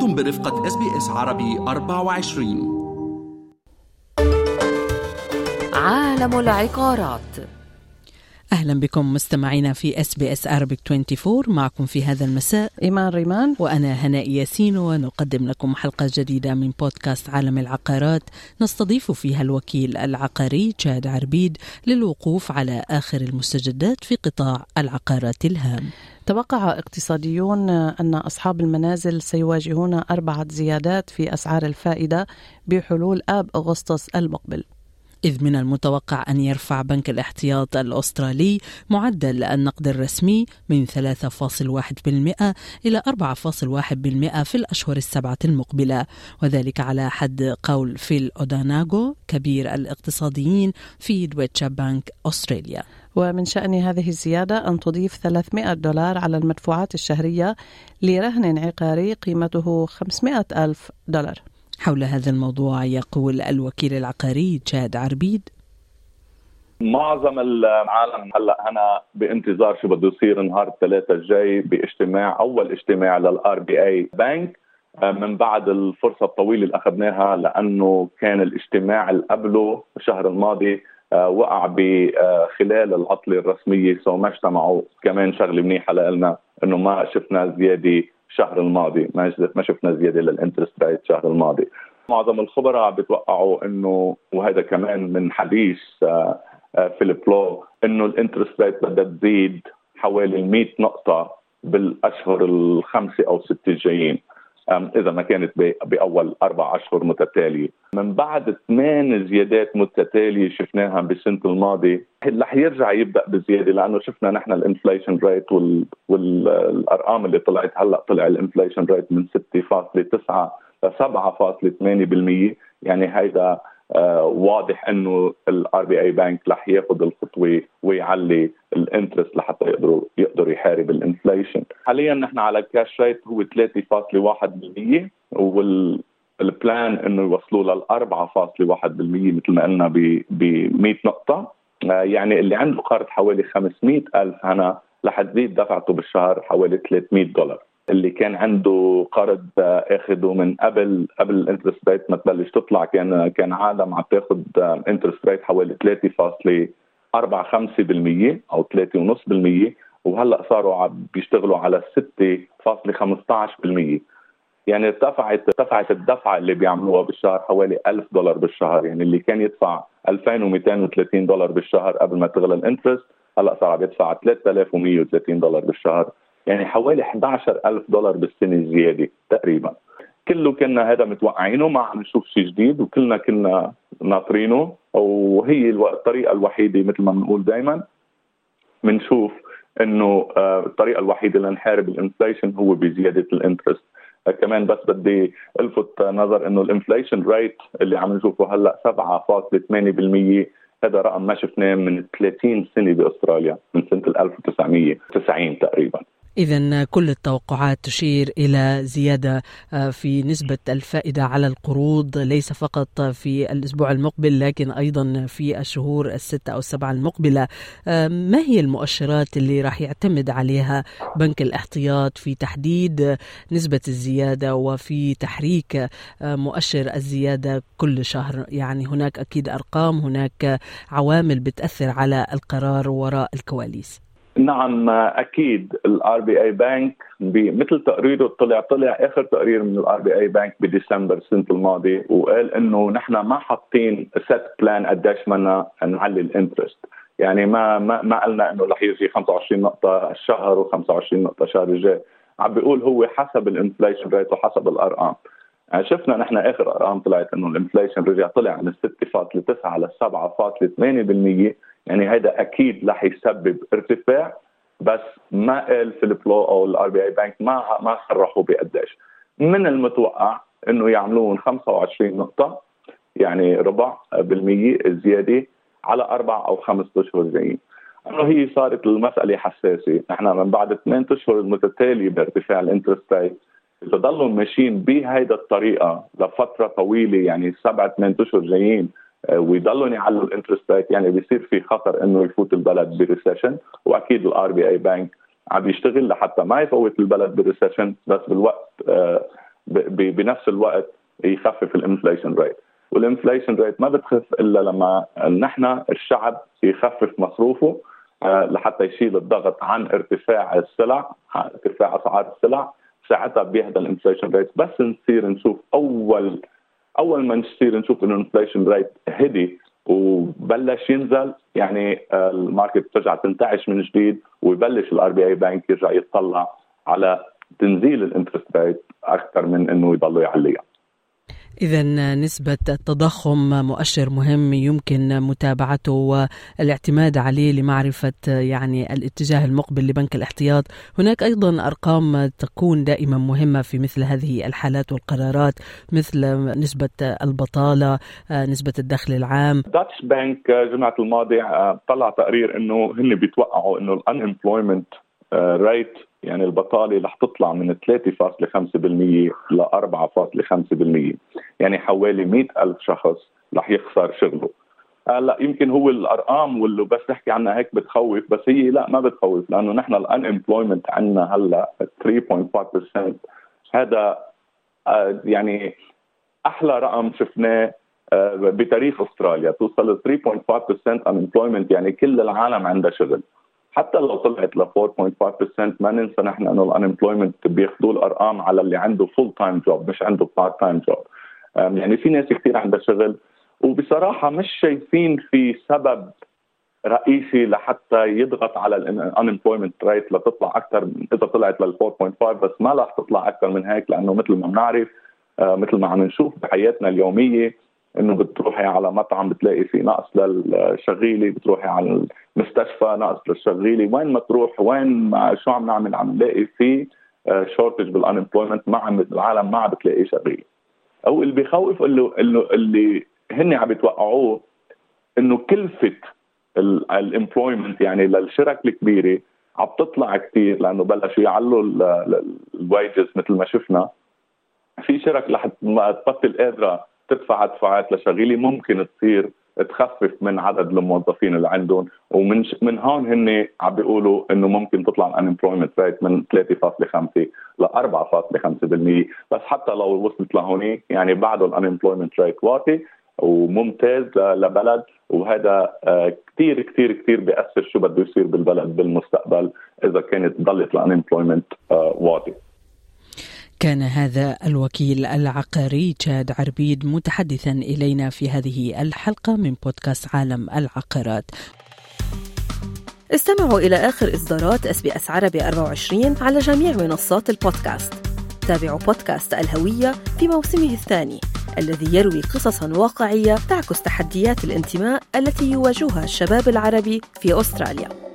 أنتم برفقة SBS عربي 24 عالم العقارات. أهلا بكم مستمعينا في SBS Arabic 24 معكم في هذا المساء إيمان ريمان. وأنا هناء ياسين ونقدم لكم حلقة جديدة من بودكاست عالم العقارات نستضيف فيها الوكيل العقاري جاد عربيد للوقوف على آخر المستجدات في قطاع العقارات الهام. توقع اقتصاديون أن أصحاب المنازل سيواجهون أربعة زيادات في أسعار الفائدة بحلول آب أغسطس المقبل. إذ من المتوقع أن يرفع بنك الاحتياط الأسترالي معدل النقد الرسمي من 3.1% إلى 4.1% في الأشهر السبعة المقبلة وذلك على حد قول فيل أوداناغو كبير الاقتصاديين في دويتشا بانك أستراليا. ومن شأن هذه الزيادة أن تضيف 300 دولار على المدفوعات الشهرية لرهن عقاري قيمته 500 ألف دولار. حول هذا الموضوع يقول الوكيل العقاري جاد عربيد. معظم العالم هلأ هنا بانتظار شو بده يصير نهار الثلاثاء الجاي باجتماع أول اجتماع للار بي اي بنك من بعد الفرصة الطويلة اللي أخذناها لأنه كان الاجتماع اللي قبله الشهر الماضي آه، وقع بخلال العطلة الرسمية so ما اجتمعوا كمان شغلة منيحة لنا إنه ما شفنا زيادة الشهر الماضي. ما ما شفنا زيادة لل interest rate الشهر الماضي. معظم الخبراء بيتوقعوا إنه وهذا كمان من حديث آه، آه، فيليب لو إنه ال interest rate بدها تزيد حوالي 100 نقطة بالأشهر الخمسة أو ستة الجايين. إذا ما كانت بأول أربع أشهر متتالية. من بعد ثمان زيادات متتالية شفناها بالسنة الماضية رح يرجع يبدأ بزيادة لأنه شفنا نحن ال inflation rate وال... والأرقام اللي طلعت هلأ طلع ال inflation rate من 6.9 ل 7.8% يعني هيدا واضح إنه ال RBA Bank رح ياخذ الخطوة ويعلي ال interest لحتى يقدروا يقدر يحارب ال inflation. حاليا نحن على ال cash rate هو 3.1% وال plan إنه يوصلوا لل 4.1% مثل ما قلنا ب 100 نقطة. آه يعني اللي عنده قرض حوالي 500 ألف هنا رح تزيد دفعته بالشهر حوالي 300 دولار. اللي كان عنده قرض اخذه من قبل قبل ال interest rate ما تبلش تطلع كان كان عالم عم تاخذ interest rate حوالي 3.45% أو 3.5% وهلأ صاروا عم بيشتغلوا على 6.15% يعني ارتفعت ارتفعت الدفعة اللي بيعملوها بالشهر حوالي 1000 دولار بالشهر يعني اللي كان يدفع 2230 دولار بالشهر قبل ما تغلى ال interest هلأ صار عم يدفع 3130 دولار بالشهر. يعني حوالي 11000 دولار بالسنة زياده تقريبا. كله كنا هذا متوقعينه ما عم نشوف شيء جديد وكلنا كنا ناطرينه وهي الطريقة الوحيدة مثل ما بنقول دائما بنشوف إنه آه، الطريقة الوحيدة لنحارب ال inflation هو بزيادة ال interest. آه، كمان بس بدي ألفت نظر إنه ال inflation rate اللي عم نشوفه هلأ 7.8% هذا رقم ما شفناه من 30 سنة بأستراليا من سنة 1990 تقريبا. إذا كل التوقعات تشير إلى زيادة آه، في نسبة الفائدة على القروض ليس فقط في الأسبوع المقبل لكن أيضا في الشهور الستة أو السبعة المقبلة. آه، ما هي المؤشرات اللي راح يعتمد عليها بنك الاحتياط في تحديد نسبة الزيادة وفي تحريك آه، مؤشر الزيادة كل شهر؟ يعني هناك أكيد أرقام هناك عوامل بتأثر على القرار وراء الكواليس. نعم أكيد ال RBA Bank مثل تقريره طلع طلع آخر تقرير من ال RBA Bank ب December السنة الماضية وقال إنه نحن ما حاطين set plan قديش بدنا نعلي ال interest يعني ما ما ما قلنا إنه رح يجي 25 نقطة الشهر و25 نقطة الشهر الجاي. عم بيقول هو حسب ال inflation rate وحسب الارقام يعني شفنا نحن آخر أرقام طلعت إنه ال inflation رجع طلع من 6.9 ل 7.8% يعني هذا أكيد رح يسبب ارتفاع بس ما قال فيليب لو أو ال RBA Bank ما ما صرحوا بقديش. من المتوقع إنه يعملون 25 نقطة يعني ربع بالمية زياده على أربع أو خمس أشهر جايين. إنه هي صارت المسألة حساسة، نحن من بعد ثمان أشهر المتتالية بارتفاع ال interest rate إذا ضلوا ماشيين بهيدا الطريقة لفترة طويلة يعني سبعة ثمان أشهر جايين آه، ويضلوا يعلوا ال interest rate. يعني بيصير في خطر إنه يفوت البلد ب recession وأكيد ال RBA Bank عم يشتغل لحتى ما يفوت البلد بال recession بس بالوقت آه، بنفس الوقت يخفف ال inflation rate وال inflation rate ما بتخف إلا لما نحن الشعب يخفف مصروفه آه، لحتى يشيل الضغط عن ارتفاع السلع ارتفاع أسعار السلع. ساعتها بيهدى ال inflation rate بس نصير نشوف أول أول ما نصير نشوف إنه ال inflation rate هدي وبلش ينزل يعني آه، ال market ترجع تنتعش من جديد ويبلش ال RBA Bank يرجع يطلع على تنزيل ال interest rate أكثر من إنه يضلوا يعليها. إذا نسبة التضخم مؤشر مهم يمكن متابعته والاعتماد عليه لمعرفة يعني الاتجاه المقبل لبنك الاحتياط. هناك أيضا أرقام تكون دائما مهمة في مثل هذه الحالات والقرارات مثل نسبة البطالة نسبة الدخل العام. دويتشه بانك جمعة الماضي طلع تقرير أنه هن بيتوقعوا أنه ال unemployment rate يعني البطالة رح تطلع من 3.5% ل 4.5% يعني حوالي 100 ألف شخص رح يخسر شغله. هلا يمكن هو الأرقام واللي بس نحكي عنها هيك بتخوف بس هي لا ما بتخوف لأنه نحن ال unemployment عندنا هلأ 3.5% هذا آه، يعني أحلى رقم شفناه آه، بتاريخ أستراليا. توصل ل 3.5% unemployment يعني كل العالم عندها شغل. حتى لو طلعت ل 4.5% ما ننسى نحن إنه ال unemployment بياخذوا الأرقام على اللي عنده full-time job مش عنده part-time job يعني في ناس كثير عندها شغل وبصراحة مش شايفين في سبب رئيسي لحتى يضغط على ال unemployment rate لتطلع أكثر إذا طلعت لل 4.5 بس ما رح تطلع أكثر من هيك لأنه مثل ما بنعرف آه، مثل ما عم نشوف بحياتنا اليومية إنه بتروحي على مطعم بتلاقي في نقص للشغيلة بتروحي على المستشفى نقص للشغيلة. وين ما تروح وين ما شو عم نعمل عم نلاقي في shortage بال employment ما عم العالم ما عم بتلاقي شغيلة. أو اللي بيخوف اللي اللي هن عم يتوقعوه إنه كلفة ال employment يعني للشرك الكبيرة عم تطلع كثير لأنه بلشوا يعلوا ال wages مثل ما شفنا. في شرك ما تبطل قادره تدفع دفعات لشغيله ممكن تصير تخفف من عدد الموظفين اللي عندهم. ومن من هون هن عم بيقولوا إنه ممكن تطلع ال unemployment rate من 3.5 ل 4.5% بس حتى لو وصلت لهونيك يعني بعده ال unemployment rate واطي وممتاز لبلد. وهذا آه، كثير كثير كثير بيأثر شو بده يصير بالبلد بالمستقبل إذا كانت ضلت ال unemployment آه، واطي. كان هذا الوكيل العقاري تشاد عربيد متحدثا إلينا في هذه الحلقة من بودكاست عالم العقارات. استمعوا إلى آخر إصدارات اس بي اس عربي 24 على جميع منصات البودكاست. تابعوا بودكاست الهوية في موسمه الثاني الذي يروي قصصا واقعية تعكس تحديات الانتماء التي يواجهها الشباب العربي في أستراليا.